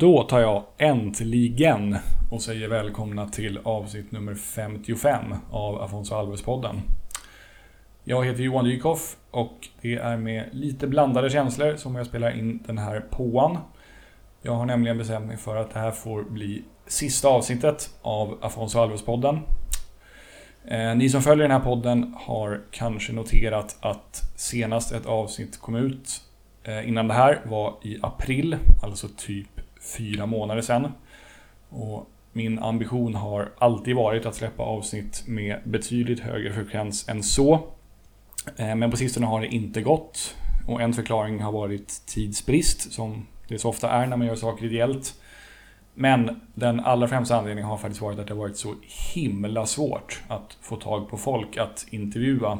Då tar jag äntligen och säger välkomna till avsnitt nummer 55 av Afonso Alves-podden. Jag heter Johan Dykhoff och det är med lite blandade känslor som jag spelar in den här påan. Jag har nämligen bestämt mig för att det här får bli sista avsnittet av Afonso Alves-podden. Eh, ni som följer den här podden har kanske noterat att senast ett avsnitt kom ut eh, innan det här var i april, alltså typ fyra månader sedan. Och min ambition har alltid varit att släppa avsnitt med betydligt högre frekvens än så. Eh, men på sistone har det inte gått. Och en förklaring har varit tidsbrist, som det så ofta är när man gör saker ideellt. Men den allra främsta anledningen har faktiskt varit att det har varit så himla svårt att få tag på folk att intervjua.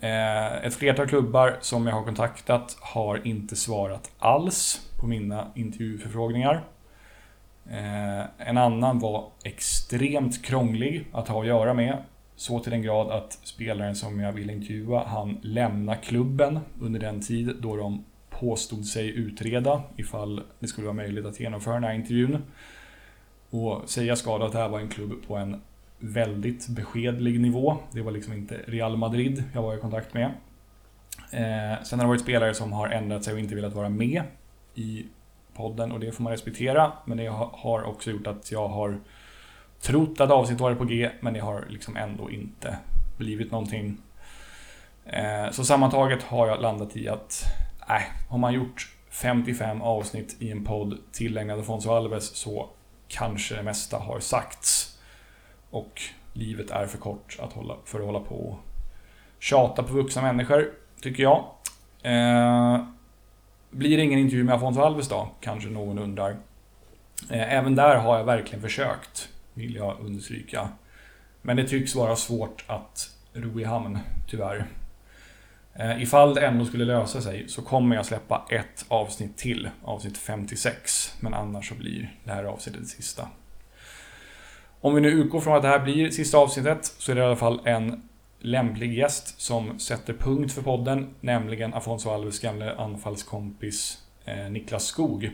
Eh, ett flertal klubbar som jag har kontaktat har inte svarat alls på mina intervjuförfrågningar. Eh, en annan var extremt krånglig att ha att göra med. Så till den grad att spelaren som jag ville intervjua, han lämna klubben under den tid då de påstod sig utreda ifall det skulle vara möjligt att genomföra den här intervjun. Och säga ska att det här var en klubb på en väldigt beskedlig nivå. Det var liksom inte Real Madrid jag var i kontakt med. Eh, sen har det varit spelare som har ändrat sig och inte velat vara med i podden och det får man respektera. Men det har också gjort att jag har trott att avsnitt varit på G men det har liksom ändå inte blivit någonting. Eh, så sammantaget har jag landat i att nej, har man gjort 55 avsnitt i en podd tillägnad Afonso Alves så kanske det mesta har sagts. Och livet är för kort att hålla, för att hålla på och tjata på vuxna människor, tycker jag. Eh, blir det ingen intervju med Afonso Alves då? Kanske någon undrar. Eh, även där har jag verkligen försökt, vill jag understryka. Men det tycks vara svårt att ro i hamn, tyvärr. Eh, ifall det ändå skulle lösa sig så kommer jag släppa ett avsnitt till, avsnitt 56. Men annars så blir det här avsnittet det sista. Om vi nu utgår från att det här blir sista avsnittet så är det i alla fall en lämplig gäst som sätter punkt för podden, nämligen Afonso Alves gamle anfallskompis eh, Niklas Skog.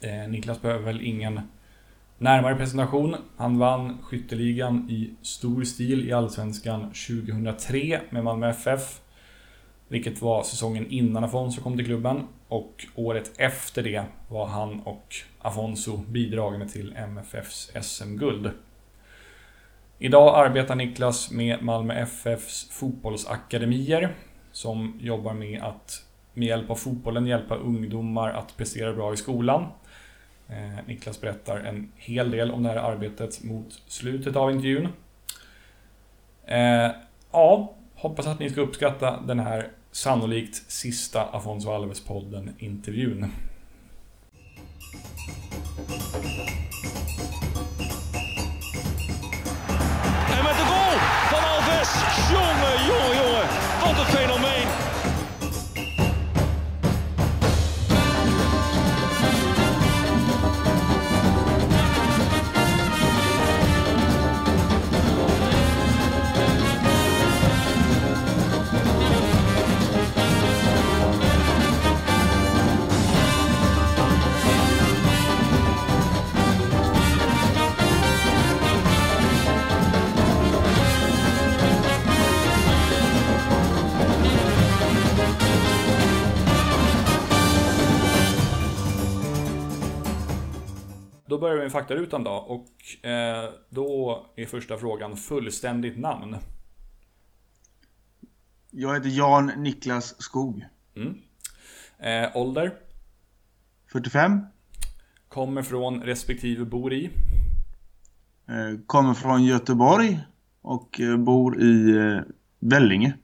Eh, Niklas behöver väl ingen närmare presentation. Han vann skytteligan i stor stil i Allsvenskan 2003 med Malmö FF. Vilket var säsongen innan Afonso kom till klubben. Och året efter det var han och Afonso bidragande till MFFs SM-guld. Idag arbetar Niklas med Malmö FFs fotbollsakademier som jobbar med att med hjälp av fotbollen hjälpa ungdomar att prestera bra i skolan. Eh, Niklas berättar en hel del om det här arbetet mot slutet av intervjun. Eh, ja, hoppas att ni ska uppskatta den här sannolikt sista Afonso Alves-podden-intervjun. Då börjar vi med faktarutan då och eh, då är första frågan fullständigt namn. Jag heter Jan Niklas Skog. Eh, ålder, 45. kommer från respektive bor i. Eh, Kommer från Göteborg och eh, bor i eh, Vellinge.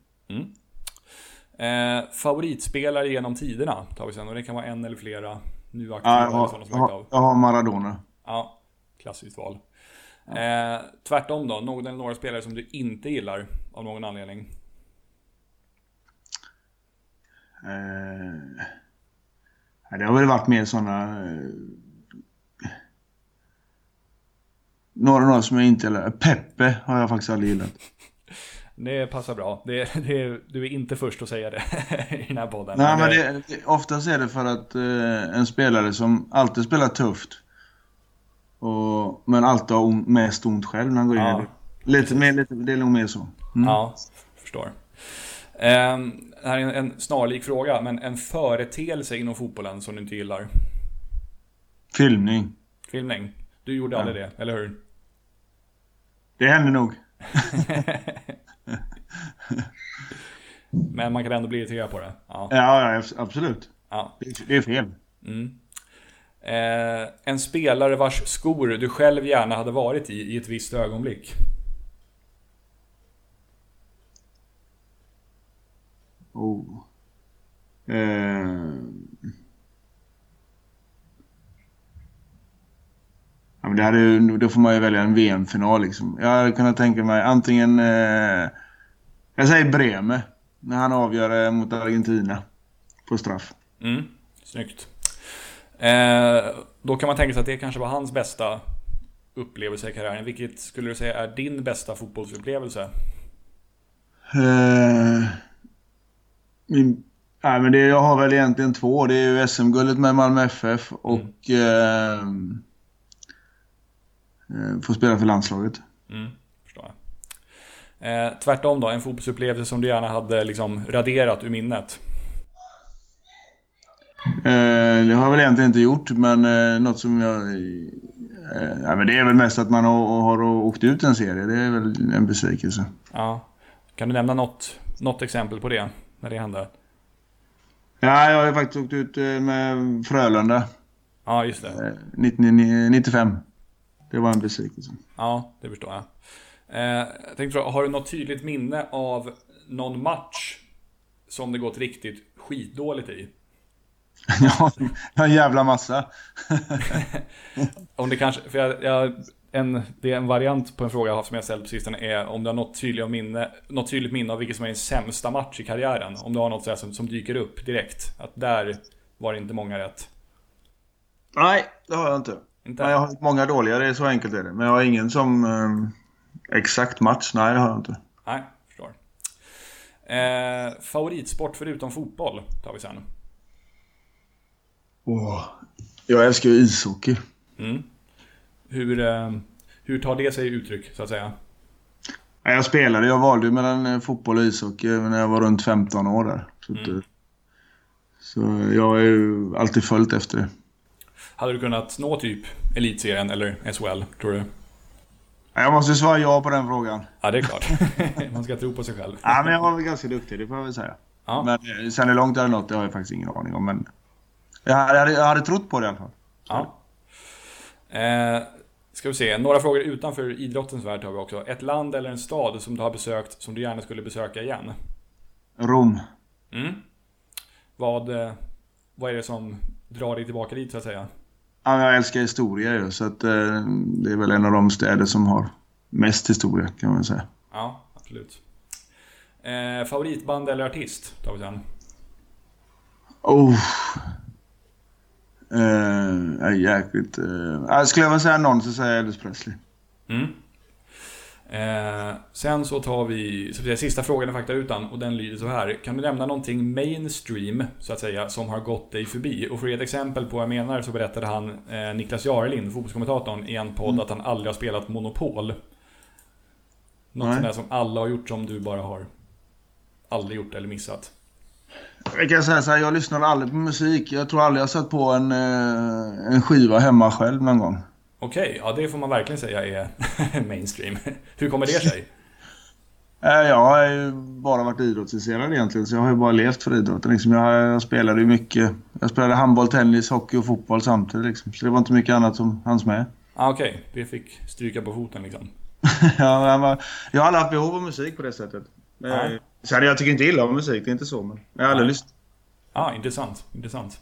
Eh, favoritspelare genom tiderna tar vi sen och det kan vara en eller flera nu Ja, aktiva jag, eller har, jag, har, jag har Maradona. Ja, klassiskt val. Eh, tvärtom då, någon eller några spelare som du inte gillar av någon anledning. Eh, ja, det har väl varit mer sådana... Eh, några, några som jag inte gillar. Peppe har jag faktiskt aldrig gillat. Det passar bra. Det, det, du är inte först att säga det i den här podden. Nej, men det, det, oftast är det för att eh, en spelare som alltid spelar tufft och, men alltid har on, mest ont själv när han går in Ja. i det. Lite mer, lite, det är nog mer så. Mm. Ja, förstår. Ehm, det här är en, en snarlik fråga, men en företeelse inom fotbollen som du inte gillar? Filmning. Filmning? Du gjorde aldrig det, eller hur? Det händer nog. Men man kan ändå bli irriterad på det. Ja. Ja, absolut. ja. Det, är fel. Eh, en spelare vars skor du själv gärna hade varit i i ett visst ögonblick. Oh. Eh. Ja, men det hade, då får man ju välja en VM-final liksom. Jag hade kunnat tänka mig antingen... Eh, jag säger Breme. När han avgör eh, mot Argentina. På straff. Mm, snyggt. Eh, då kan man tänka sig att det kanske var hans bästa upplevelse i karriären. Vilket skulle du säga är din bästa fotbollsupplevelse? Eh, min, nej, men det, jag har väl egentligen två. Det är ju SM-guldet med Malmö FF och eh, eh, få spela för landslaget. Mm. Eh, tvärtom då, en fotbollsupplevelse som du gärna hade liksom raderat ur minnet? Eh, det har jag väl egentligen inte gjort, men eh, något som jag... Eh, nej, men det är väl mest att man har, har åkt ut en serie. Det är väl en besvikelse. Ja. Kan du nämna något, något exempel på det? När det hände? Ja, jag har ju faktiskt åkt ut eh, med Frölunda Ja, just det. eh, 19, 95. Det var en besvikelse. Ja, det förstår jag. Eh, jag tänkte fråga, har du något tydligt minne av någon match som det gått riktigt skitdåligt i? Ja, en jävla massa. Om det kanske, för jag, jag, en, det är en variant på en fråga jag har haft som jag ställt på sistone är om du har något tydligt minne, något tydligt minne av vilket som är din sämsta match i karriären. Om du har något sådär som, som dyker upp direkt. Att där var det inte många rätt. Nej, det har jag inte. Inte? Men jag har många dåliga, det är så enkelt är det. Men jag har ingen som eh, exakt match. Nej, det har jag inte. Nej, förstår. Eh, favoritsport förutom fotboll tar vi sen. Åh, Jag älskar ju ishockey. Mm. Hur, eh, hur tar det sig uttryck, så att säga? Jag spelade, jag valde mellan eh, fotboll och ishockey när jag var runt 15 år där. Så, att, eh, så jag har ju alltid följt efter det. Hade du kunnat nå typ Elitserien eller SHL, tror du? Jag måste svara ja på den frågan. Ja, det är klart. Man ska tro på sig själv. Ja, men jag var väl ganska duktig, det får jag väl säga. Ja. Men eh, sen hur långt hade nått, det har jag faktiskt ingen aning om. Men jag hade, jag hade trott på det i alla fall. Ja. Eh, ska vi se, några frågor utanför idrottens värld har vi också. Ett land eller en stad som du har besökt som du gärna skulle besöka igen? Rom. Mm. Vad, eh, vad är det som drar dig tillbaka dit så att säga? Ja, jag älskar historia ju, så att, eh, det är väl en av de städer som har mest historia kan man säga. Ja, absolut. Eh, favoritband eller artist tar vi sen. Oh. Eh, jäkligt. Eh, skulle jag väl säga någon så säger jag Elvis Presley. Mm. Eh, sen så tar vi så säga, sista frågan i faktarutan och den lyder så här. Kan du nämna någonting mainstream, så att säga, som har gått dig förbi? Och för att ge ett exempel på vad jag menar så berättade han, eh, Niklas Jarelind, fotbollskommentatorn, i en podd att han aldrig har spelat Monopol. Något sånt där som alla har gjort som du bara har aldrig gjort eller missat. Jag kan säga så här, jag lyssnar aldrig på musik. Jag tror aldrig jag satt på en, eh, en skiva hemma själv någon gång. Okej, ja det får man verkligen säga är mainstream. Hur kommer det sig? Eh, Jag har ju bara varit idrottsintresserad egentligen, så jag har ju bara levt för idrotten. Liksom jag, spelade ju mycket. Jag spelade handboll, tennis, hockey och fotboll samtidigt. Liksom. Så det var inte mycket annat som hanns med. Ah, Okej, det fick stryka på foten liksom. ja, jag, har aldrig haft behov av musik på det sättet. Men, Nej. Sen jag tycker inte illa om musik, det är inte så. Men jag har aldrig lyssnat. Ja, intressant. intressant.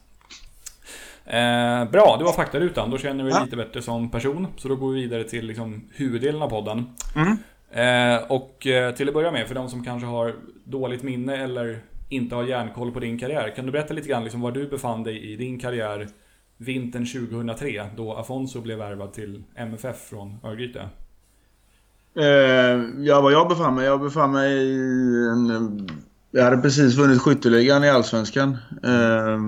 Eh, bra, det var faktarutan. Då känner vi Ja. lite bättre som person. Så då går vi vidare till liksom, huvuddelen av podden. Mm. Eh, och eh, till att börja med, för de som kanske har dåligt minne eller inte har järnkoll på din karriär. Kan du berätta lite grann liksom, var du befann dig i din karriär vintern 2003 då Afonso blev värvad till MFF från Örgryte? Eh, ja, var jag befann mig? Jag befann mig i en... Jag hade precis vunnit skytteligan i Allsvenskan. Eh,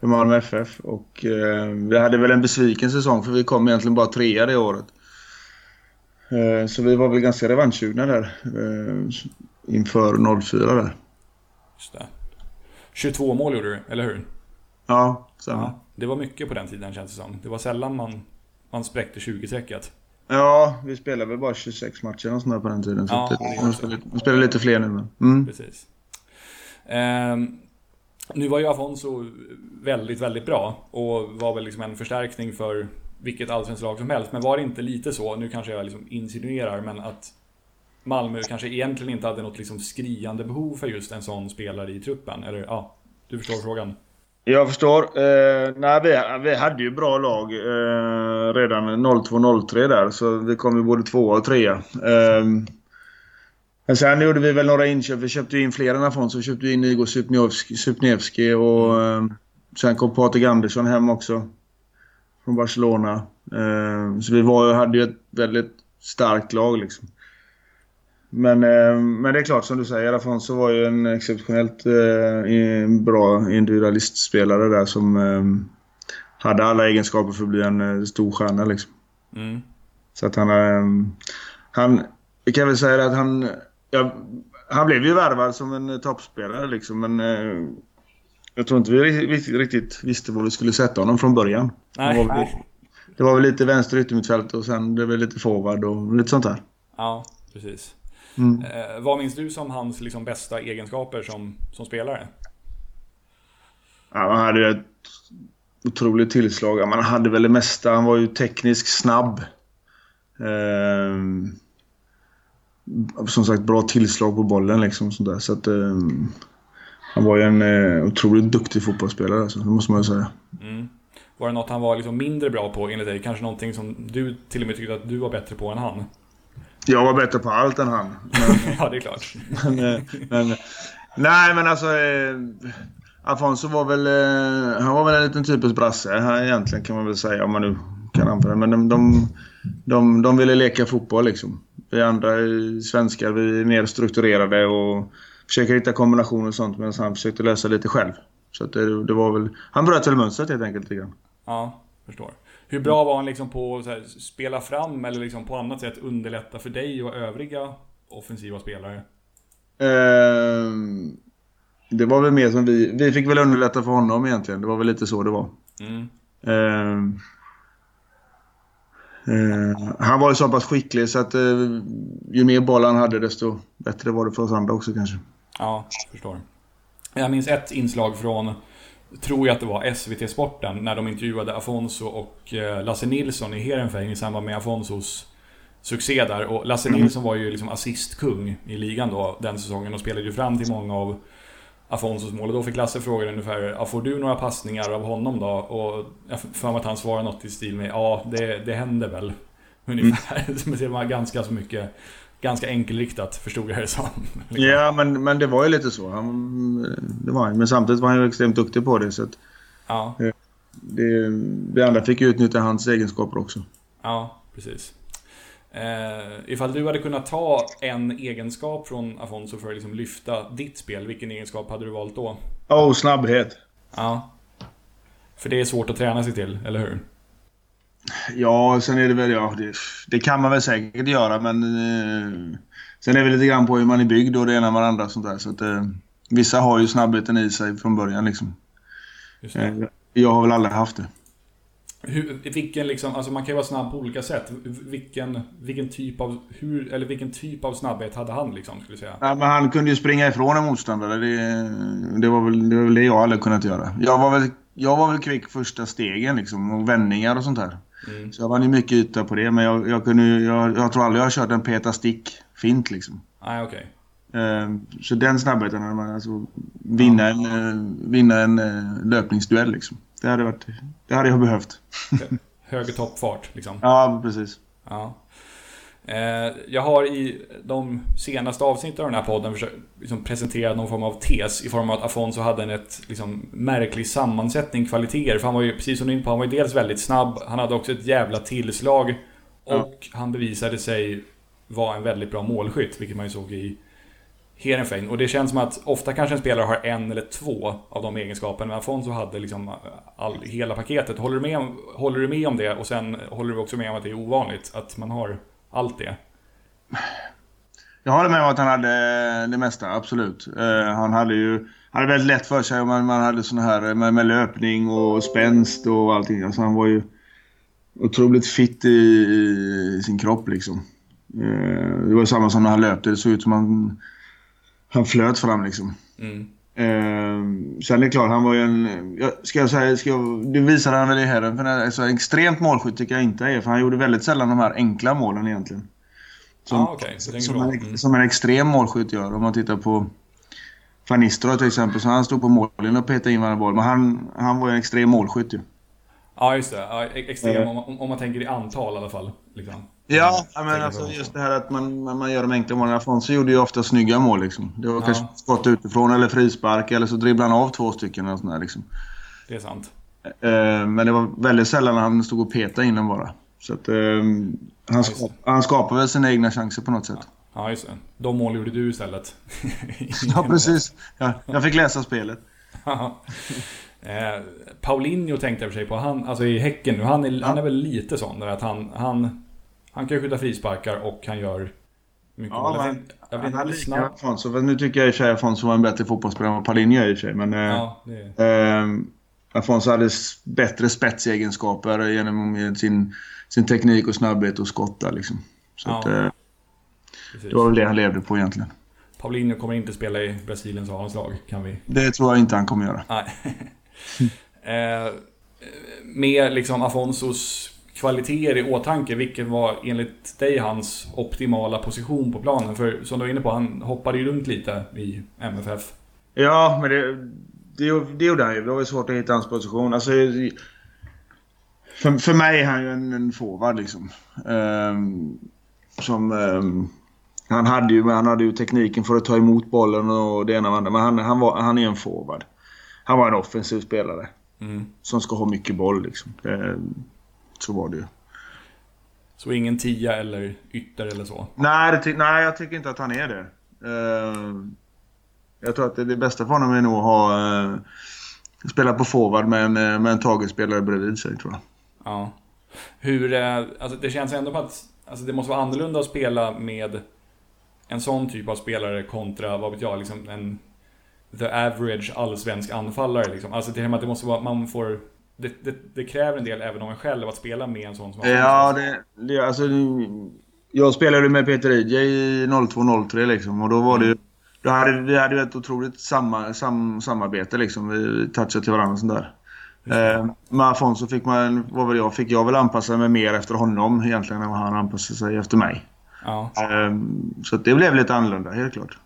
för Malmö FF. Och eh, vi hade väl en besviken säsong för vi kom egentligen bara trea det året. Eh, så vi var väl ganska revanschsugna där. Eh, inför 04 där. Just det. 22 mål gjorde du, eller hur? Ja, samma. Ja, det var mycket på den tiden känns det som. Det var sällan man, man spräckte 20-strecket. Ja, vi spelade väl bara 26 matcher och sånt på den tiden. Så Ja, det, man, spelar, man spelar lite fler nu men. Mm. Precis. Ehm, nu var ju Afonso väldigt, väldigt bra och var väl liksom en förstärkning för vilket allsvenskt lag som helst. Men var det inte lite så, nu kanske jag liksom insinuerar, men att Malmö kanske egentligen inte hade något liksom skriande behov för just en sån spelare i truppen? Eller ja, du förstår frågan? Jag förstår. Eh, nej, vi, vi hade ju bra lag eh, redan 02-03 där. Så vi kom ju både tvåa och trea. Eh, men sen gjorde vi väl några inköp. Vi köpte in fler än Afonso. Vi köpte in Igor Supniewski och eh, sen kom Patrik Andersson hem också. Från Barcelona. Eh, så vi var, hade ju ett väldigt starkt lag liksom. Men, eh, men det är klart som du säger, Afonso var ju en exceptionellt bra individualistspelare där som hade alla egenskaper för att bli en stor stjärna liksom. Mm. Så att han... Han vi kan väl säga att han... Ja, han blev ju värvad som en eh, toppspelare liksom men eh, jag tror inte vi riktigt, riktigt visste var vi skulle sätta honom från början. Nej, det, var väl, nej. det var väl lite vänster yttermittfält och sen det var lite forward och lite sånt där. Ja, precis. Mm. Eh, vad minns du som hans liksom, bästa egenskaper som, som spelare? Ja, han hade ett otroligt tillslag. Man hade väl det mesta. Han var ju tekniskt snabb. Ehm, som sagt, bra tillslag på bollen liksom. Sånt där. Så att, ehm, han var ju en eh, otroligt duktig fotbollsspelare, alltså, det måste man ju säga. Mm. Var det något han var liksom mindre bra på enligt dig? Kanske någonting som du till och med tyckte att du var bättre på än han? Jag var bättre på allt än han. Men, ja, det är klart. men, eh, men, nej, men alltså... Eh, Afonso var väl... Eh, han var väl en liten typisk brasse här egentligen kan man väl säga om man nu kan använda Men de, de, de, de ville leka fotboll liksom. Vi andra svenskar, vi är mer strukturerade och försöker hitta kombinationer och sånt medan han försökte lösa lite själv. Så det, det var väl... Han bröt väl mönstret helt enkelt lite grann. Ja, förstår. Hur bra var han liksom på att spela fram eller liksom på annat sätt underlätta för dig och övriga offensiva spelare? Ehm, det var väl mer som vi... Vi fick väl underlätta för honom egentligen. Det var väl lite så det var. Mm. Ehm, eh, han var ju så pass skicklig så att eh, ju mer boll han hade desto bättre var det för oss andra också kanske. Ja, förstår. Jag minns ett inslag från, tror jag att det var SVT-sporten, när de intervjuade Afonso och eh, Lasse Nilsson i Heerenveen i samband med Afonsos succé där. Och Lasse Nilsson var ju liksom assistkung i ligan då den säsongen och spelade ju fram till många av Afonsos mål. Och då fick Lasse frågan ungefär, får du några passningar av honom då? Och jag för mig att han svarade något i stil med, ja det, det händer väl. Ungefär. Det var ganska så mycket, ganska enkelriktat förstod jag det som. Ja, men, men det var ju lite så. Han, det var han. Men samtidigt var han ju extremt duktig på det. Så att Ja, det, vi andra fick ju utnyttja hans egenskaper också. ja precis. Eh, ifall du hade kunnat ta en egenskap från Afonso för att liksom lyfta ditt spel, vilken egenskap hade du valt då? Oh, snabbhet. Ja. För det är svårt att träna sig till, eller hur? Ja, sen är det väl... Ja, det, det kan man väl säkert göra, men... Eh, sen är det lite grann på hur man är byggd och det ena med det andra. Sånt där, så att, eh, vissa har ju snabbheten i sig från början. Liksom. Eh, jag har väl aldrig haft det. Hur, vilken liksom, alltså man kan ju vara snabb på olika sätt. Vilken, vilken typ av, hur, eller vilken typ av snabbhet hade han liksom, skulle säga? Ja, men han kunde ju springa ifrån en motståndare. Det, det, var väl, det var väl det jag aldrig kunnat göra. Jag var väl, jag var väl kvick första stegen liksom, och vändningar och sånt där. Mm. Så jag vann ju mycket yta på det, men jag, jag, kunde, jag, jag tror aldrig jag har kört en peta stick-fint liksom. Nej, okej. Eh, så den snabbheten, hade man, alltså, vinna en, eh, vinna en eh, löpningsduell liksom. Det hade, varit, det hade jag behövt. Högre toppfart, liksom. Ja, precis. Ja. Eh, jag har i de senaste avsnitten av den här podden försökt liksom presentera någon form av tes i form av att Afonso hade en ett liksom, märklig sammansättning, kvaliteter. För han var ju, precis som du är inne på, han var ju dels väldigt snabb, han hade också ett jävla tillslag och han bevisade sig var en väldigt bra målskytt, vilket man ju såg i Heerenveen. Och det känns som att ofta kanske en spelare har en eller två av de egenskaperna. Men Afonso hade liksom all, hela paketet. Håller du, med om, håller du med om det? Och sen håller du också med om att det är ovanligt att man har allt det? Jag håller med om att han hade det mesta, absolut. Eh, han hade ju hade väldigt lätt för sig. Man, man hade såna här med, med löpning och spänst och allting. Alltså han var ju otroligt fit i, i sin kropp liksom. Eh, det var samma som när han löpte. Det såg ut som han han flöt fram liksom. Mm. Eh, sen är det klart, han var ju en... Ska jag säga, ska jag, det visade han väl i herren. För alltså, extremt målskytt tycker jag inte är. För han gjorde väldigt sällan de här enkla målen egentligen. Som, ah, okay. som, en, mm. som en extrem målskytt gör. Om man tittar på Van Nistelrooy till exempel. Så han stod på mållinjen och petade in varje boll. Men han, han var ju en extrem målskytt ju. Ja, just det. Ja, extrem om, om, man tänker i antal i alla fall. Liksom. Ja, men alltså just det här att man, man gör de enkla målen. Afonso gjorde ju ofta snygga mål. Liksom. Det var ja. kanske skott utifrån eller frispark eller så dribblade han av två stycken. Och sånt där, liksom. Det är sant. Eh, men det var väldigt sällan han stod och petade in den bara. Så att, eh, han, skap, han skapar väl sina egna chanser på något sätt. Ja, just det. De mål gjorde du istället. ja, precis. Ja, jag fick läsa spelet. eh, Paulinho tänkte jag för sig på. Han, alltså i Häcken nu. Han är, ja. han är väl lite sån. Där att han, han han kan skjuta frisparkar och han gör mycket ja, mål. Men, jag vet, han lika Afonso. Nu tycker jag i och för sig Afonso var en bättre fotbollsspelare än vad Paulinho är i och för sig. Men, eh, ja, eh, Afonso hade bättre spetsegenskaper genom sin, sin teknik och snabbhet och skotta. Liksom. Så ja, att, eh, det var väl det han levde på egentligen. Paulinho kommer inte spela i Brasiliens A-landslag, kan vi... Det tror jag inte han kommer göra. Nej. eh, med liksom Afonsos kvaliteter i åtanke, vilken var enligt dig hans optimala position på planen? För som du var inne på, han hoppade ju runt lite i MFF. Ja, men det, det, det gjorde han ju. Det var svårt att hitta hans position. Alltså, för, för mig är han ju en, en forward liksom. Um, som... Um, han hade, ju, han hade ju tekniken för att ta emot bollen och det ena och andra. Men han, han, var, han är en forward. Han var en offensiv spelare. Mm. Som ska ha mycket boll liksom. Det, så var det ju. Så ingen tia eller ytter eller så? Nej, det, nej, jag tycker inte att han är det. Uh, jag tror att det, det bästa för honom är nog att ha, uh, spela på forward med en, med en tagetspelare bredvid sig, tror jag. Ja. Hur, uh, alltså det känns ändå på att alltså det måste vara annorlunda att spela med en sån typ av spelare kontra, vad vet jag, liksom en the average allsvensk anfallare. Liksom. Alltså det, det måste vara, man får det, det, det, kräver en del även av en själv att spela med en sån som Ja, det, det, alltså, jag spelade med Peter Idje i 02-03 liksom och då var det mm. då hade, vi hade ett otroligt samma, sam, samarbete liksom. Vi touchade till varandra och sånt där. Eh, med Afonso fick man, vad väl jag, fick jag väl anpassa mig mer efter honom egentligen än vad han anpassade sig efter mig. Ja. Eh, så det blev lite annorlunda, helt klart.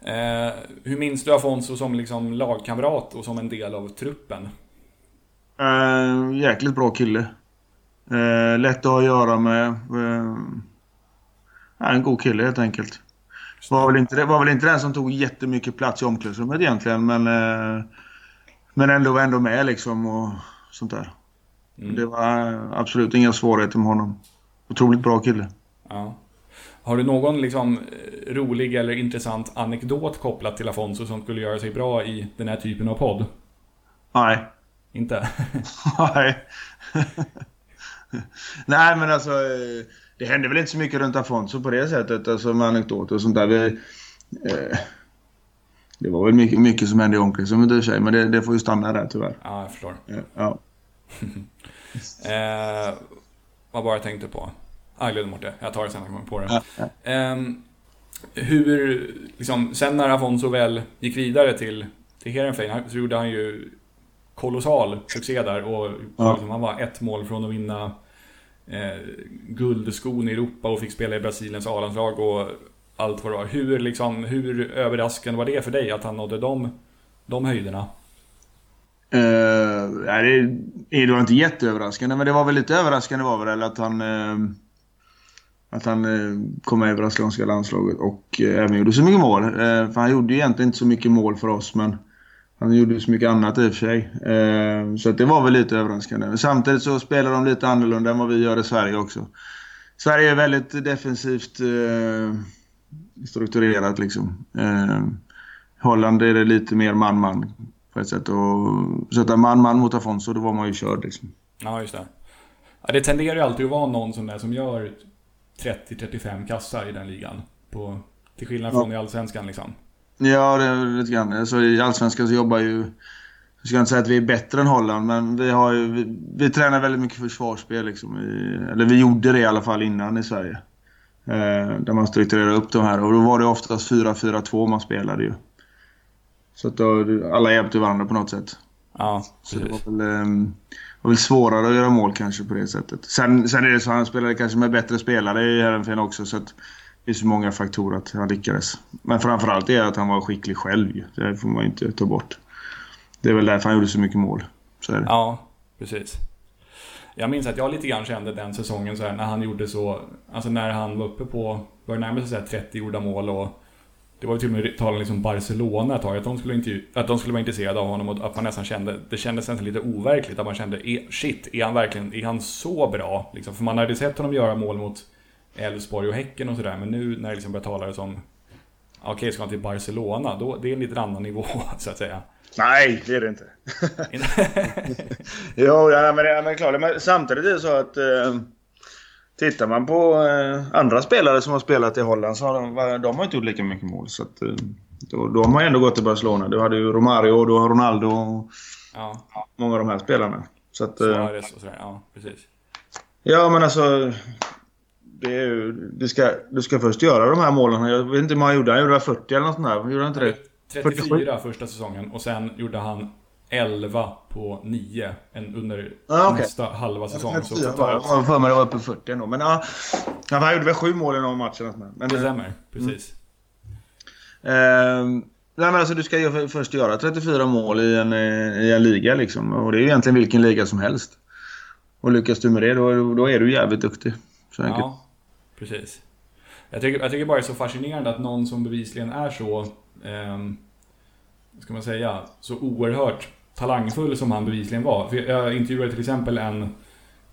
Eh, hur minns du Afonso som liksom lagkamrat och som en del av truppen? Uh, jäkligt bra kille. Uh, lätt att ha att göra med. Uh, en god kille helt enkelt. Var väl, inte, var väl inte den som tog jättemycket plats i omklädningsrummet egentligen men, men ändå var ändå med liksom och sånt där. Mm. Det var absolut inga svårigheter med honom. Otroligt bra kille. Ja. Har du någon liksom rolig eller intressant anekdot kopplat till Afonso som skulle göra sig bra i den här typen av podd? Nej. Inte? Nej. Nej men alltså det hände väl inte så mycket runt Afonso på det sättet, alltså med anekdoter och sånt där. Vi, eh, det var väl mycket, mycket som hände i omklädningsrummet i och för sig, men det, det, får ju stanna där tyvärr. Ja, jag förstår. Ja. eh, vad var jag tänkte på? Ah, jag glömde bort det. Jag tar det sen när jag kommer på det. Ja, ja. Eh, hur, liksom, sen när Afonso väl gick vidare till, till Heerenveen så gjorde han ju kolossal succé där och ja. han var ett mål från att vinna eh, guldskon i Europa och fick spela i Brasiliens A-landslag och allt vad det var. Hur, liksom, hur överraskande var det för dig att han nådde de, de höjderna? Uh, nej, det, det var inte jätteöverraskande, men det var väl lite överraskande var väl att han uh, att han uh, kom med i brasilianska landslaget och även gjorde så mycket mål. för han gjorde egentligen inte så mycket mål för oss, men han gjorde så mycket annat i och för sig. Eh, så det var väl lite överraskande. Samtidigt så spelar de lite annorlunda än vad vi gör i Sverige också. Sverige är väldigt defensivt eh, strukturerat liksom. Eh, Holland är det lite mer man-man på ett sätt. Och sätta man-man mot Afonso, då var man ju körd liksom. Ja, just det. Ja, det tenderar ju alltid att vara någon sån där som gör 30-35 kassar i den ligan. På, till skillnad från Ja. i Allsvenskan liksom. Ja, det är lite grann. Alltså, I Allsvenskan så jobbar ju... Jag ska inte säga att vi är bättre än Holland, men vi, har ju, vi, vi tränar väldigt mycket försvarsspel. Liksom. I, eller vi gjorde det i alla fall innan i Sverige. Eh, där man strukturerade upp de här. Och då var det oftast 4-4-2 man spelade ju. Så att då, alla hjälpte varandra på något sätt. Ja, Så det var väl, ehm, var väl svårare att göra mål kanske på det sättet. Sen, sen är det så att han spelade kanske med bättre spelare i Herrenfen också. Så att det är så många faktorer att han lyckades. Men framförallt är det att han var skicklig själv ju. Det får man ju inte ta bort. Det är väl därför han gjorde så mycket mål. Så är det. Ja, precis. Jag minns att jag lite grann kände den säsongen så här, när han gjorde så... Alltså när han var uppe på... Började närma sig 30 gjorda mål och... Det var ju till och med tal om liksom Barcelona ett tag, att de, skulle att de skulle vara intresserade av honom och att man nästan kände... Det kändes nästan lite overkligt, att man kände e- shit, är han verkligen... Är han så bra? Liksom, för man hade sett honom göra mål mot Elfsborg och Häcken och sådär, men nu när det liksom börjar tala om... Okej, ska han till Barcelona? Då, det är en lite annan nivå, så att säga. Nej, det är det inte. jo, ja, men, ja, men klart. Men samtidigt är det så att... Eh, tittar man på eh, andra spelare som har spelat i Holland så har de, de har inte gjort lika mycket mål. Så att, eh, då, då har man ändå gått till Barcelona. Du hade ju Romario, du har Ronaldo och Ja, många av de här spelarna. Så att, eh, och sådär. Ja, precis. ja, men alltså... Det är du, ska, du ska först göra de här målen. Jag vet inte hur många han gjorde. Han gjorde väl 40 eller något sånt där. Gjorde han inte det? 34 första säsongen och sen gjorde han 11 på 9 en, under Ah, okej. nästa halva säsong. Så 34 totalt, Jag har för mig det var uppe på 40 ändå. Men ja, han gjorde väl sju mål i någon match eller något. Men, det stämmer, precis. Ehm, nej men alltså du ska ju för- först göra 34 mål i en, eh, i en liga liksom. Och det är ju egentligen vilken liga som helst. Och lyckas du med det då, då är du jävligt duktig. Så enkelt. Ja, precis. Jag tycker, jag tycker bara det är så fascinerande att någon som bevisligen är så, vad ska man säga, så oerhört talangfull som han bevisligen var. För jag intervjuade till exempel en,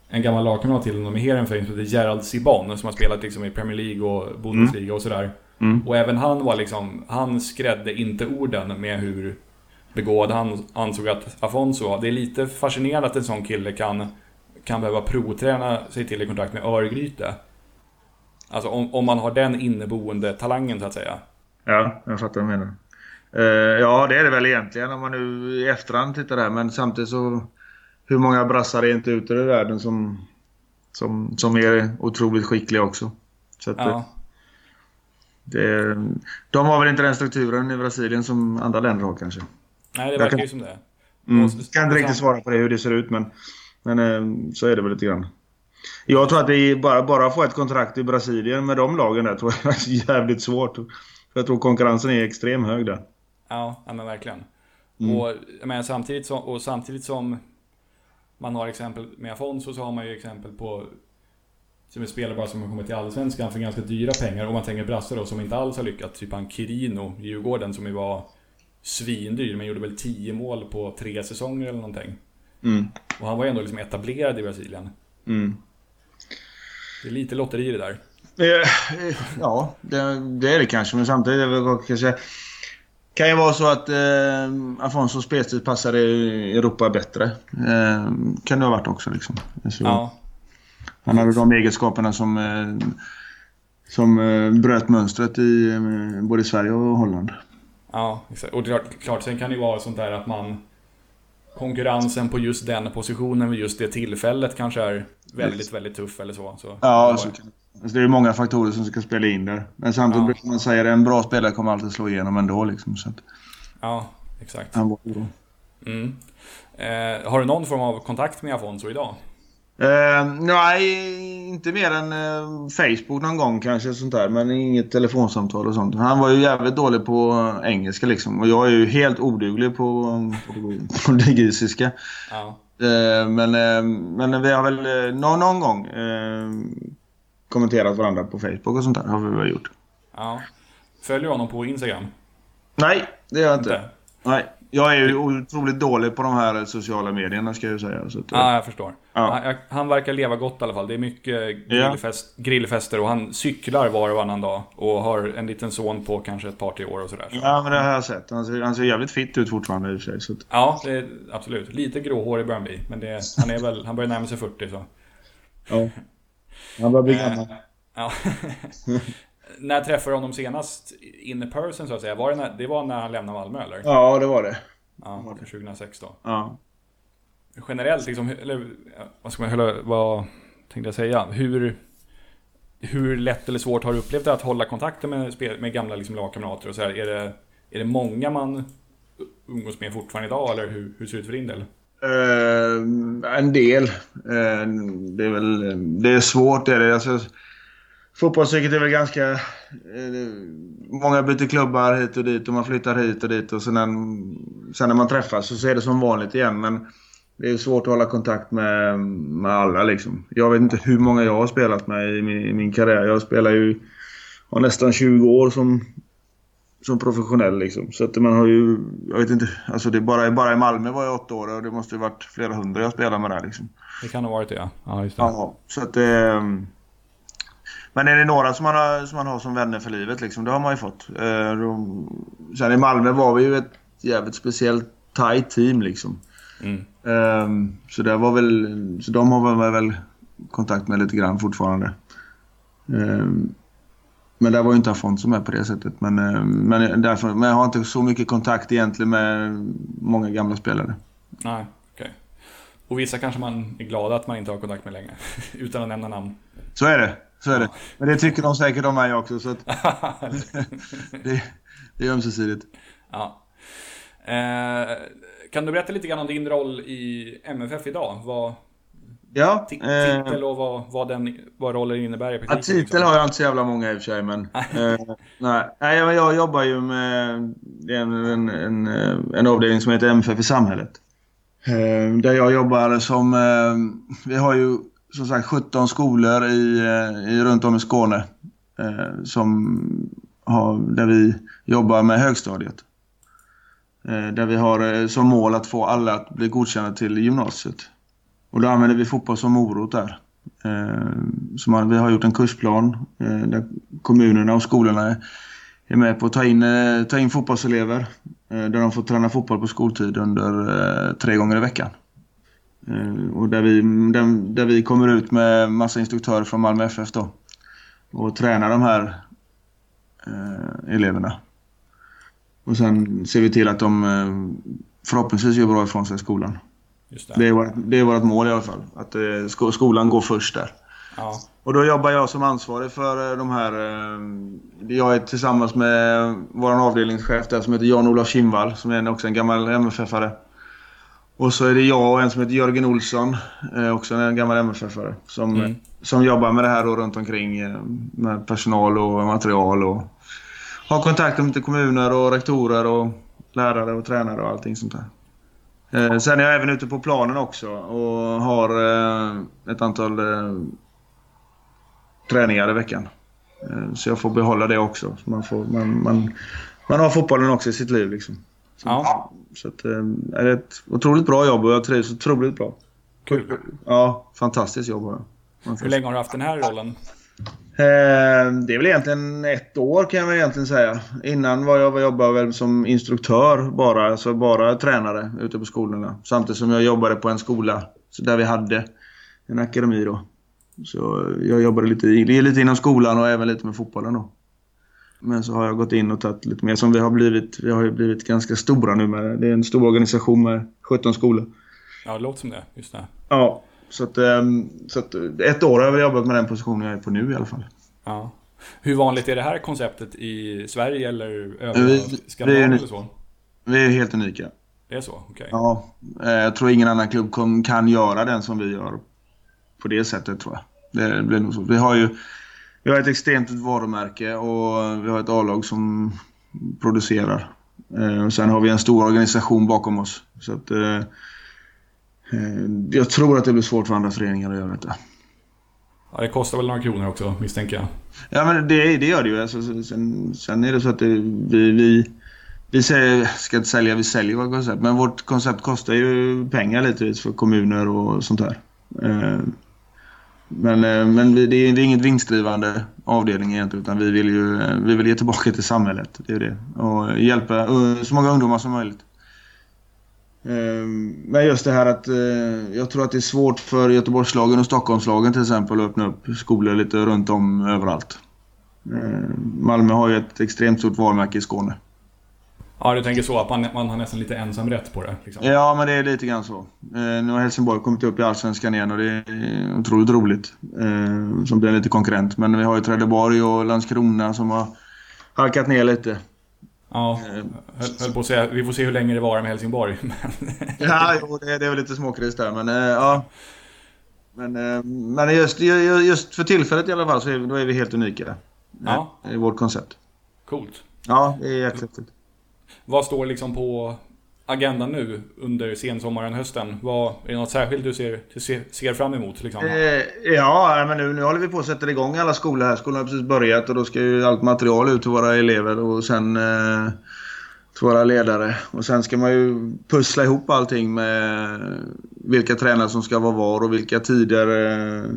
en gammal lagkamrat till honom i Heerenveen som heter Gerald Sibon som har spelat liksom i Premier League och Bundesliga och sådär. Mm. Och även han var liksom, han skrädde inte orden med hur begåvad han ansåg att Afonso var. Det är lite fascinerande att en sån kille kan, kan behöva provträna sig till i kontakt med Örgryte. Alltså om, om man har den inneboende talangen så att säga. Ja, jag fattar vad du menar. Eh, ja, det är det väl egentligen om man nu i efterhand tittar där. Men samtidigt så... Hur många brassar är inte ute i världen som, som, som är otroligt skickliga också? Så att, Ja, det, de har väl inte den strukturen i Brasilien som andra länder har kanske. nej det verkar kan- ju som det. Mm. Kan inte riktigt svara på det hur det ser ut men, men eh, så är det väl lite grann. Jag tror att det är bara, bara få ett kontrakt i Brasilien med de lagen där tror jag är jävligt svårt. För jag tror konkurrensen är extrem hög där. Ja, ja men verkligen. Mm. Och, menar, samtidigt som, och samtidigt som man har exempel med Afonso så har man ju exempel på som är spelare bara som har kommit till Allsvenskan för ganska dyra pengar. Om man tänker brassar då som inte alls har lyckats. Typ han Kirino i Djurgården som ju var svindyr men gjorde väl 10 mål på tre säsonger eller någonting. Mm. Och han var ju ändå liksom etablerad i Brasilien. Mm. Det är lite lotteri det där. Eh, Ja, det, det är det kanske. Men samtidigt är det kan ju vara så att eh, Afonso spelstil passar i Europa bättre. Eh, kan det ha varit också liksom. Så, Ja, Han hade de egenskaperna som, eh, som eh, bröt mönstret i eh, både Sverige och Holland. Ja, exakt. Och det är klart, klart, sen kan det ju vara sånt där att man... Konkurrensen på just den positionen vid just det tillfället kanske är väldigt, väldigt tuff eller så. så Ja, så kan, alltså det är många faktorer som ska spela in där. Men samtidigt Ja. brukar man säga att en bra spelare kommer alltid slå igenom ändå. Liksom, så att Ja, exakt. han var bra. Mm. Eh, har du någon form av kontakt med Afonso idag? Eh, nej, inte mer än eh, Facebook någon gång kanske. sånt där, Men inget telefonsamtal och sånt. Han var ju jävligt dålig på engelska liksom. Och jag är ju helt oduglig på, på, ligisiska. Ja. Eh, men, men vi har väl någon, någon gång kommenterat varandra på Facebook och sånt där. Har vi väl gjort. ja. Följer du honom på Instagram? Nej, det gör jag inte. Inte? Nej, Jag är ju otroligt dålig på de här sociala medierna ska jag ju säga. Så att, Ja, jag förstår. Ja. Han, han verkar leva gott i alla fall. Det är mycket grillfest, grillfester och han cyklar var och varannan dag. Och har en liten son på kanske ett par, tre år och sådär. Så. ja, men det har jag sett. Han ser, han ser jävligt fit ut fortfarande i och för sig. Att, Ja, är, absolut. Lite gråhårig börjar han bli. Men det, han, är väl, han börjar närma sig 40 så. ja. Han börjar bli Eh, gammal. Ja. när träffade du honom senast in person så att säga? Var det, när, det var när han lämnade Malmö eller? Ja, det var det. Ja, 2006 då. Ja. Generellt liksom, eller vad ska man, eller, vad tänkte jag säga? Hur, hur lätt eller svårt har du upplevt det att hålla kontakten med, spel- med gamla liksom, lagkamrater och så här? Är det, är det många man umgås med fortfarande idag eller hur, hur ser det ut för din del? Eh, en del. Eh, det är väl det är svårt. Det är det. Alltså, fotbollspsyket är väl ganska... Eh, många byter klubbar hit och dit och man flyttar hit och dit och sen när, sen när man träffas så är det som vanligt igen. Men det är svårt att hålla kontakt med, med alla liksom. Jag vet inte hur många jag har spelat med i min, i min karriär. Jag spelar ju har nästan 20 år som, som professionell liksom. Så att man har ju, jag vet inte, alltså det bara, bara i Malmö var jag åtta år och det måste ju varit flera hundra jag spelade med där liksom. Det kan ha varit det ja. Ja, just det. Ja, så att det... Men är det några som man, har, som man har som vänner för livet liksom, det har man ju fått. Eh, de, sen i Malmö var vi ju ett jävligt speciellt tight team liksom. Mm. Eh, så det var väl, så de har man väl kontakt med lite grann fortfarande. Eh, men där var ju inte Afonso med på det sättet. Men, eh, men, därför, men jag har inte så mycket kontakt egentligen med många gamla spelare. Nej, okej. Och vissa kanske man är glada att man inte har kontakt med längre. Utan att nämna namn. Så är det. Så är det. Men det tycker de säkert om mig också. Så att det, det är ömsesidigt. ja. Eh, kan du berätta lite grann om din roll i MFF idag? Vad, Ja, eh, titel och vad, vad, den, vad rollen innebär i ja, praktiken? titel liksom? har jag inte så jävla många i och för sig. Men, eh, nej, jag, jag jobbar ju med en, en, en, en avdelning som heter MFF i samhället. Eh, där jag jobbar som... Eh, vi har ju som sagt 17 skolor i, eh, i, runt om i Skåne. Eh, som har, där vi jobbar med högstadiet. Eh, där vi har eh, som mål att få alla att bli godkända till gymnasiet. Och då använder vi fotboll som morot där. Eh, så man, vi har gjort en kursplan eh, där kommunerna och skolorna är, är med på att ta in, eh, ta in fotbollselever. Eh, där de får träna fotboll på skoltid under eh, tre gånger i veckan. Eh, och där vi, där, där vi kommer ut med massa instruktörer från Malmö FF då. Och tränar de här eh, eleverna. Och sen ser vi till att de eh, förhoppningsvis gör bra ifrån sig i skolan. Det. Det är, vårt, det är vårt mål i alla fall. Att eh, sko- skolan går först där. Ja. Och då jobbar jag som ansvarig för eh, de här... Jag är tillsammans med vår avdelningschef där som heter Jan-Olof Kinnvall som är också en gammal MFF-are. Och så är det jag och en som heter Jörgen Olsson, eh, också en gammal MFF-are. Som, Mm. som jobbar med det här då runt omkring eh, med personal och material och har kontakt med kommuner och rektorer och lärare och tränare och allting sånt där. Eh, Sen är jag även ute på planen också och har eh, ett antal eh, träningar i veckan. Så jag får behålla det också. Så man, får, man, man, man har fotbollen också i sitt liv. Liksom. Så, Ja. så att, eh, är det ett otroligt bra jobb och jag trivs otroligt bra. Kul. Ja, fantastiskt jobb har jag. Hur länge har du haft den här rollen? Eh, Det är väl egentligen ett år kan jag väl egentligen säga. Innan var jag var jobbade väl som instruktör bara, alltså bara tränare ute på skolorna. Samtidigt som jag jobbade på en skola så där vi hade en akademi då. Så jag jobbade lite, i- lite inom skolan och även lite med fotbollen då. Men så har jag gått in och tagit lite mer som vi har blivit. Vi har ju blivit ganska stora nu med, det är en stor organisation med 17 skolor. Ja, det låter som det. Just det. Ja, så att, ehm, så att ett år har jag jobbat med den positionen jag är på nu i alla fall. Ja. Hur vanligt är det här konceptet i Sverige eller övriga vi Skandinavien är- eller så? Vi är helt unika. Det är så? Okej. Ja, eh, jag tror ingen annan klubb kom, kan göra den som vi gör på det sättet tror jag. Det blir nog så. Vi har ju vi har ett extremt varumärke och vi har ett A-lag som producerar. Eh, sen har vi en stor organisation bakom oss. Så att, eh, eh, jag tror att det blir svårt för andra föreningar att göra detta. Ja, det kostar väl några kronor också misstänker jag. Ja men det, det gör det ju. Alltså, sen, sen är det så att det, vi, vi, vi säger, ska inte sälja, vi säljer vårt koncept. Men vårt koncept kostar ju pengar lite för kommuner och sånt där. Eh, men, eh, men det är, det är inget vinstdrivande avdelning egentligen utan vi vill ju vi vill ge tillbaka till samhället. Det är det. Och hjälpa eh, så många ungdomar som möjligt. Ehm, men just det här att eh, jag tror att det är svårt för Göteborgslagen och Stockholmslagen till exempel att öppna upp skolor lite runt om överallt. Ehm, Malmö har ju ett extremt stort varumärke i Skåne. Ja, du tänker så att man, man har nästan lite ensamrätt på det? Liksom. Ja, men det är lite grann så. Eh, nu har Helsingborg kommit upp i Allsvenskan igen och det är otroligt roligt. Eh, som blir lite konkurrent. Men vi har ju Trelleborg och Landskrona som har halkat ner lite. Ja, eh, höll, höll på att säga. Vi får se hur länge det varar med Helsingborg. ja, jo, det, det är väl lite småkris där, men eh, ja. Men, eh, men just, just för tillfället i alla fall så är, då är vi helt unika. Ja. I vårt koncept. Coolt. Ja, det är jättehäftigt. Vad står liksom på agendan nu under sensommaren, hösten? Vad, är det något särskilt du ser, ser, ser fram emot? Liksom? Eh, ja, men nu, nu håller vi på att sätta igång alla skolor här. Skolan har precis börjat och då ska ju allt material ut till våra elever och sen eh, till våra ledare. Och sen ska man ju pussla ihop allting med vilka tränare som ska vara var och vilka tider eh,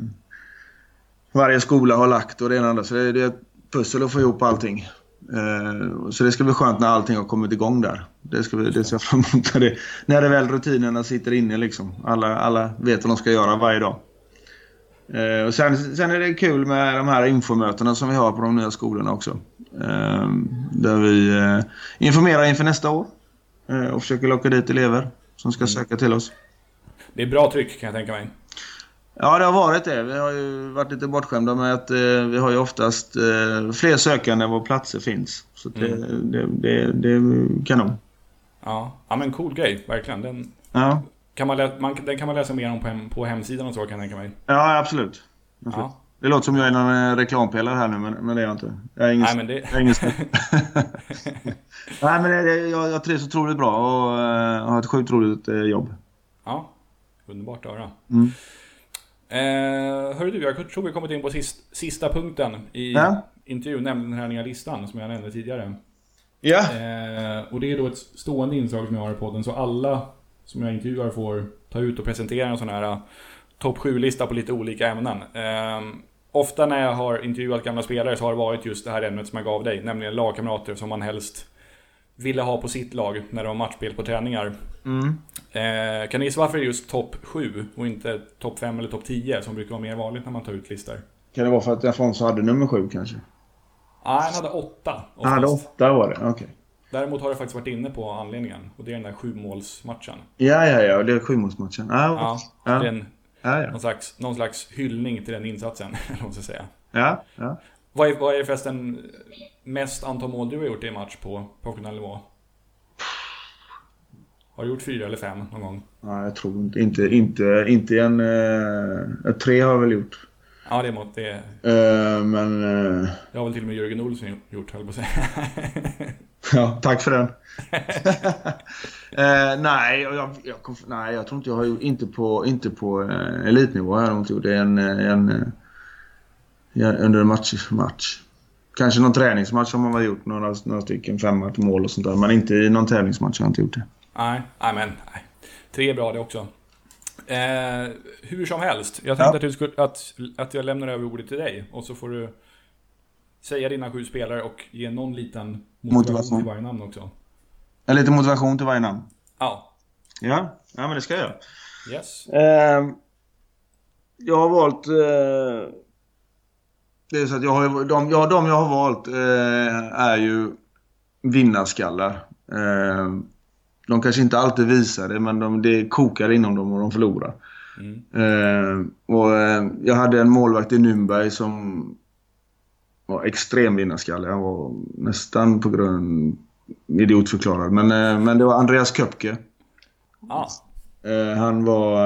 varje skola har lagt och det ena och andra. Så det, det är ett pussel att få ihop allting. Eh, så det ska bli skönt när allting har kommit igång där. Det ska vi det ser jag fram emot. När det, när det väl rutinerna sitter inne liksom. Alla, alla vet vad de ska göra varje dag. Eh, och sen, sen är det kul med de här infomötena som vi har på de nya skolorna också. Eh, där vi informerar inför nästa år. Och försöker locka dit elever som ska söka till oss. Det är bra tryck kan jag tänka mig. Ja, det har varit det. Vi har ju varit lite bortskämda med att eh, vi har ju oftast eh, fler sökande än vad platser finns. Så det, mm. det, det, det, är kanon. Ja. ja, men cool grej, verkligen. Den, ja. kan man, lä- man, den kan man läsa mer om på, hem, på hemsidan och så kan jag tänka mig. Ja, absolut. absolut. Ja. Det låter som jag är någon eh, reklampelare här nu, men, men det är jag inte. Jag är ingen, Nej, men det... jag Nej, men det, jag, jag trivs otroligt bra och uh, har ett sjukt roligt jobb. Ja, underbart att höra. Mm. Eh, hörru du, jag tror vi kommit in på sist, sista punkten i ja. intervjun, nämligen den här nya listan som jag nämnde tidigare. Ja. Eh, och det är då ett stående inslag som jag har i podden, så alla som jag intervjuar får ta ut och presentera en sån här uh, topp 7-lista på lite olika ämnen. Eh, ofta när jag har intervjuat gamla spelare så har det varit just det här ämnet som jag gav dig, nämligen lagkamrater som man helst ville ha på sitt lag när det var matchspel på träningar. Mm. Eh, kan ni gissa varför det är just topp 7 och inte topp 5 eller topp 10 som brukar vara mer vanligt när man tar ut listor? Kan det vara för att Afonso hade nummer 7 kanske? Nej, ah, han hade 8. Han hade 8 var det, okej. Okay. Däremot har jag faktiskt varit inne på anledningen och det är den där sjumålsmatchen. Ja, ja, ja, det är sjumålsmatchen. Ah, ja, ja. Det är en, ah, ja. någon, slags, någon slags hyllning till den insatsen, eller vad säga. Ja, ja. Vad är, vad är förresten mest antal mål du har gjort i en match på professionell nivå? Har du gjort fyra eller fem någon gång? Nej, jag tror inte. Inte, inte, inte en... Eh, tre har jag väl gjort. Ja, det är mått. Det. Uh, men... Uh... Det har väl till och med Jörgen Olsson gjort, höll på att säga. ja, tack för den. uh, nej, jag, jag, nej, jag tror inte jag har gjort... Inte på, inte på uh, elitnivå har jag inte gjort. Det är en... en ja, under en match, match. Kanske någon träningsmatch har man väl gjort några, några stycken, fem mål och sånt där. Men inte i någon tävlingsmatch har jag inte gjort det. Nej, nej men nej. Tre är bra det också. Eh, hur som helst, jag tänkte ja. att, du skulle, att, att jag lämnar över ordet till dig och så får du säga dina sju spelare och ge någon liten motivation, motivation. till varje namn också. En liten motivation till varje namn? Ja. Ja, ja men det ska jag göra. Yes. Eh, jag har valt... Eh, det är så att jag har, de, ja, de jag har valt eh, är ju vinnarskallar. Eh, de kanske inte alltid visar det, men de, det kokar inom dem och de förlorar. Mm. Eh, och, eh, jag hade en målvakt i Nürnberg som var extrem vinnarskalle. Han var nästan på grund idiotförklarad. Men, eh, men det var Andreas Köpke. Ah. Han var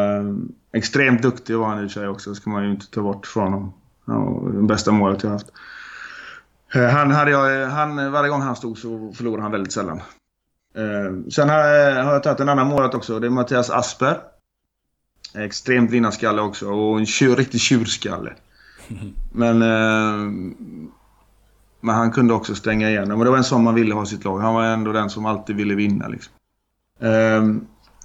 extremt duktig var han i sig också. ska man ju inte ta bort från honom. Var den bästa målet jag haft. Eh, han hade jag, han, varje gång han stod så förlorade han väldigt sällan. Eh, sen har jag, har jag tagit en annan målvakt också. Det är Mattias Asper. Extremt vinnarskalle också och en tjur, riktig tjurskalle. Men... Eh, men han kunde också stänga igenom. Och det var en sån man ville ha i sitt lag. Han var ändå den som alltid ville vinna. Liksom.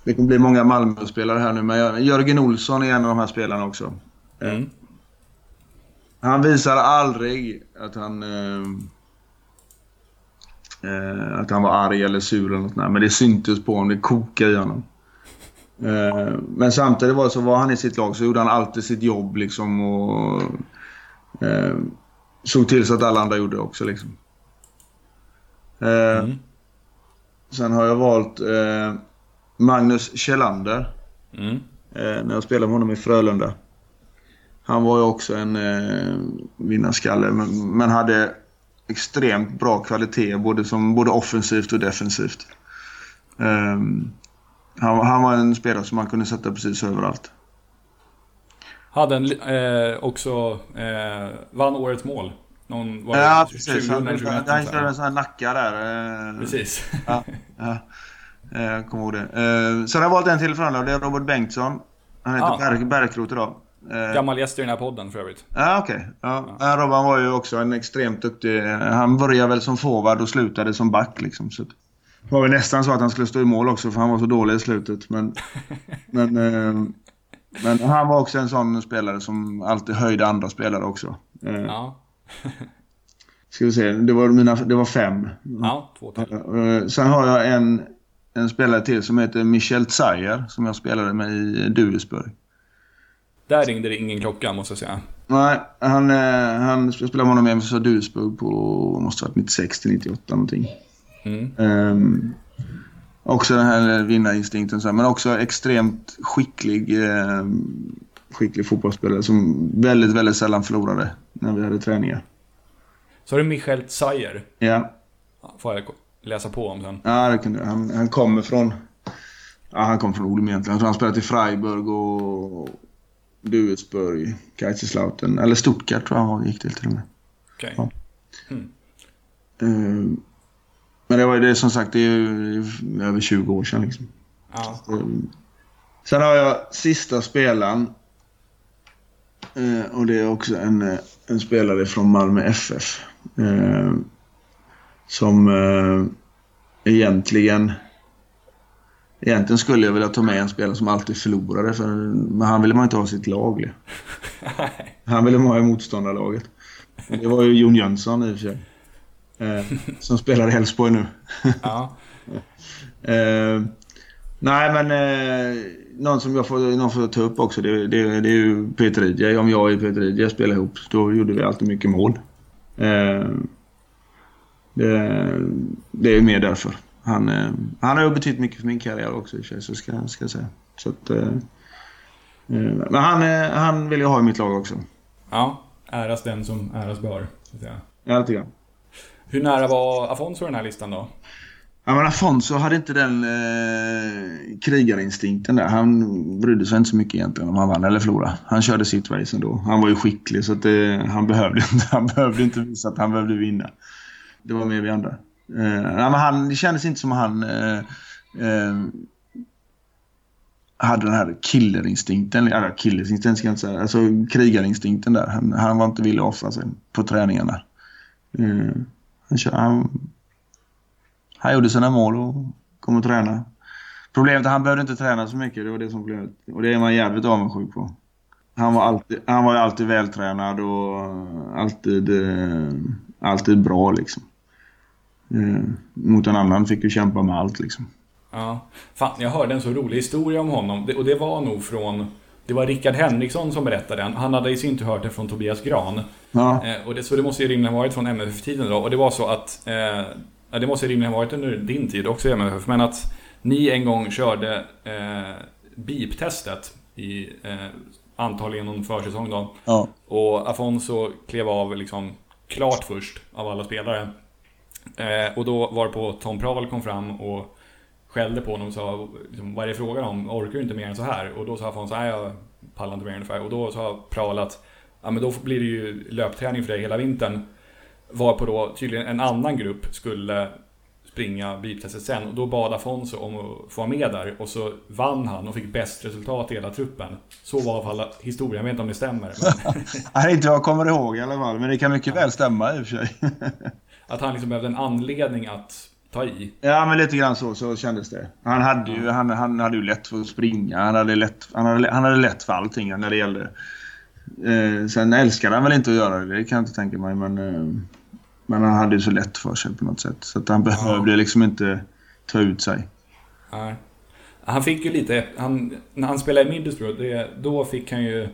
Det kommer bli många Malmö-spelare här nu, men Jörgen Olsson är en av de här spelarna också. Mm. Han visar aldrig att han... Uh, uh, att han var arg eller sur eller något där, men det syntes på honom. Det kokade i honom. Uh, men samtidigt var så var han i sitt lag så gjorde han alltid sitt jobb liksom och... såg till så att alla andra gjorde det också liksom. Mm. Sen har jag valt Magnus Kjellander. Mm. Eh, när jag spelade med honom i Frölunda. Han var ju också en eh, vinnarskalle men, men hade extremt bra kvalitet både, som, både offensivt och defensivt. Um, han, han, var en spelare som man kunde sätta precis överallt. Hade en, eh, också, eh, vann årets mål. Någon, var ja, precis. 20, han, 20, han, han körde en sån här nacka där. Eh, precis. ja, ja. Jag eh, kommer ihåg det. Eh, sen har jag valt en till från det är Robert Bengtsson. Han heter ah. Berk, Berkrot idag. Eh, Gammal gäst i den här podden för övrigt. Okej. Okay. Ja. ja. Robban var ju också en extremt duktig... Han började väl som forward och slutade som back liksom. Så det var väl nästan så att han skulle stå i mål också för han var så dålig i slutet. Men, men, men han var också en sån spelare som alltid höjde andra spelare också. Ja. Ska vi se, det var, mina, det var fem. Ja, två till. Sen har jag en en spelare till som heter Michel Tsayer som jag spelade med i Duisburg. Där ringde det ingen klocka måste jag säga. Nej, han, eh, han spelade med honom i MFS Duisburg på måste ha varit 96 till 98 någonting. Mm. Um, också den här vinnarinstinkten men också extremt skicklig, eh, skicklig fotbollsspelare som väldigt, väldigt sällan förlorade när vi hade träningar. Så har du Michel Tsayer? Ja. Får jag läsa på om sen. Ja, det kunde han. Han kommer från... Ja, han kommer från Olum egentligen. Jag tror han spelade i Freiburg och Duisburg, Kaiserslautern. Eller Stuttgart tror jag han gick till till och med. Okej. Okay. Ja. Uh, men det var ju det som sagt, det är ju över 20 år sedan liksom. Ja. Uh, sen har jag sista spelaren. Uh, och det är också en, en spelare från Malmö FF som eh, egentligen... Egentligen skulle jag vilja ta med en spelare som alltid förlorade, för, men han ville man inte ha sitt lag. Han ville man ha i motståndarlaget. Det var ju Jon Jönsson i och för sig. Eh, som spelar i Elfsborg nu. ja. eh, nej, men eh, någon som jag får, någon får ta upp också, det, det, det är ju Peter Idje. Om jag och Peter Idje spelade ihop, då gjorde vi alltid mycket mål. Eh, det, det är mer därför. Han, eh, han har ju betytt mycket för min karriär också i så ska, ska jag säga. Så att, eh, eh, men han, han vill jag ha i mitt lag också. Ja, äras den som äras bör. Så att säga. Ja, lite grann. Hur nära var Afonso den här listan då? Ja, men Afonso hade inte den eh, krigarinstinkten där. Han brydde sig inte så mycket egentligen om han vann eller förlorade. Han körde sitt race ändå. Han var ju skicklig så att, eh, han, behövde inte, han behövde inte visa att han behövde vinna. Det var mer vi andra. Eh, men han, det kändes inte som han eh, eh, hade den här killerinstinkten. Eller killerinstinkten ska jag inte säga. Alltså krigarinstinkten där. Han, han var inte villig att offra sig på träningarna. Eh, han, han, han gjorde sina mål och kom och träna. Problemet är att han behövde inte träna så mycket. Det var det som blev Och det är man jävligt avundsjuk på. Han var alltid, han var alltid vältränad och alltid, eh, alltid bra liksom. Eh, mot en annan fick ju kämpa med allt liksom. Ja. Fan, jag hörde en så rolig historia om honom. Och det var nog från... Det var Rickard Henriksson som berättade den. Han hade i sin tur hört det från Tobias Gran. Ja. Eh, och det, så det måste ju rimligen varit från MFF-tiden då. Och det var så att... Eh, det måste ju rimligen varit under din tid också i MFF. Men att ni en gång körde eh, BIP-testet i eh, antagligen någon försäsong då. Ja. Och Afonso klev av liksom klart först av alla spelare. Eh, och då var på Tom Pravel kom fram och skällde på honom och sa liksom, vad är det frågan om? Orkar du inte mer än så här? Och då sa Fons, nej jag pallar inte mer ungefär. Och då sa Pravel att ja, men då blir det ju löpträning för dig hela vintern. Varpå då tydligen en annan grupp skulle springa biltestet sen. Och då bad Afonso om att få vara med där. Och så vann han och fick bäst resultat i hela truppen. Så var i alla fall historien. Jag vet inte om det stämmer. Men... Nej, inte jag kommer ihåg i alla fall. Men det kan mycket väl stämma i och för sig. att han liksom behövde en anledning att ta i. Ja, men lite grann så, så kändes det. Han hade ju, han, han hade ju lätt för att springa. Han hade lätt, han hade, han hade lätt för allting när det gällde. Eh, sen älskade han väl inte att göra det, det kan jag inte tänka mig. Men, eh, men han hade ju så lätt för sig på något sätt. Så att han behövde ja. liksom inte ta ut sig. Nej. Han fick ju lite, han, när han spelade i Middlesbrough, då fick han ju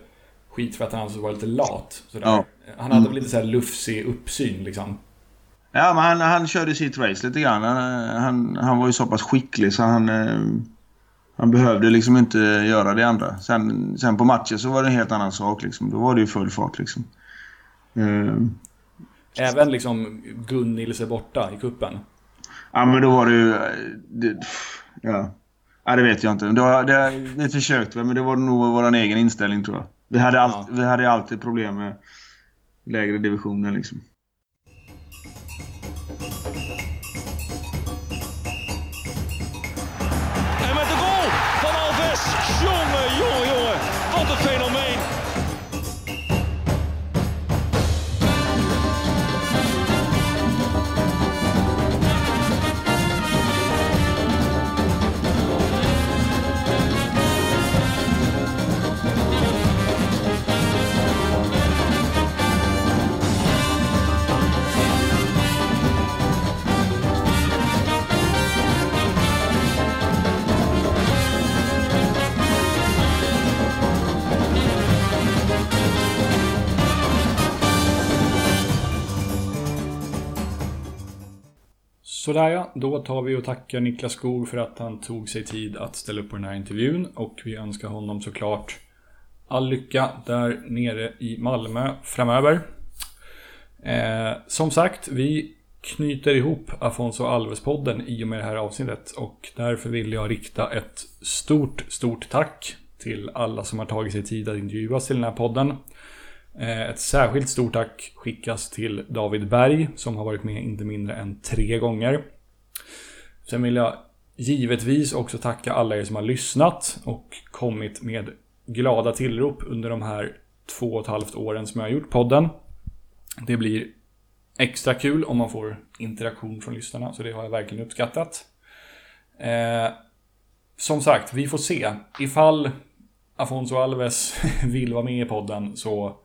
skit för att han var lite lat. Ja. Han hade mm. väl lite så här lufsig uppsyn liksom. Ja, men han, han körde sitt race lite grann. Han, han, han var ju så pass skicklig så han, eh, han behövde liksom inte göra det andra. Sen, sen på matchen så var det en helt annan sak. Liksom. Då var det ju full fart. Liksom. Eh, Även liksom Gunnils är borta i kuppen. Ja, men då var det ju... Det, ja. ja, det vet jag inte. Det, det, vi försökte men det var nog vår egen inställning tror jag. Vi hade, all, ja. vi hade alltid problem med lägre divisioner liksom. Sådär ja, då tar vi och tackar Niklas Skog för att han tog sig tid att ställa upp på den här intervjun och vi önskar honom såklart all lycka där nere i Malmö framöver. Eh, som sagt, vi knyter ihop Afonso Alves-podden i och med det här avsnittet och därför vill jag rikta ett stort, stort tack till alla som har tagit sig tid att intervjuas till den här podden. Eh, ett särskilt stort tack skickas till David Berg som har varit med inte mindre än tre gånger. Sen vill jag givetvis också tacka alla er som har lyssnat och kommit med glada tillrop under de här två och ett halvt åren som jag har gjort podden. Det blir extra kul om man får interaktion från lyssnarna, så det har jag verkligen uppskattat. Eh, som sagt, vi får se. Ifall Afonso Alves vill vara med i podden så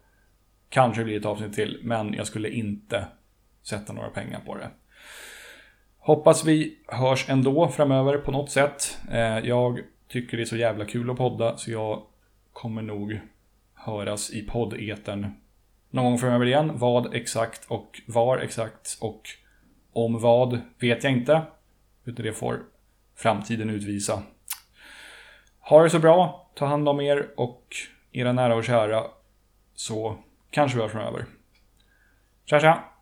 Kanske blir det ett avsnitt till, men jag skulle inte sätta några pengar på det. Hoppas vi hörs ändå framöver på något sätt. Eh, jag tycker det är så jävla kul att podda, så jag kommer nog höras i poddetern någon gång framöver igen. Vad exakt och var exakt och om vad vet jag inte. Utan det får framtiden utvisa. Ha det så bra, ta hand om er och era nära och kära. Så Kanske vi hörs framöver. Tja tja!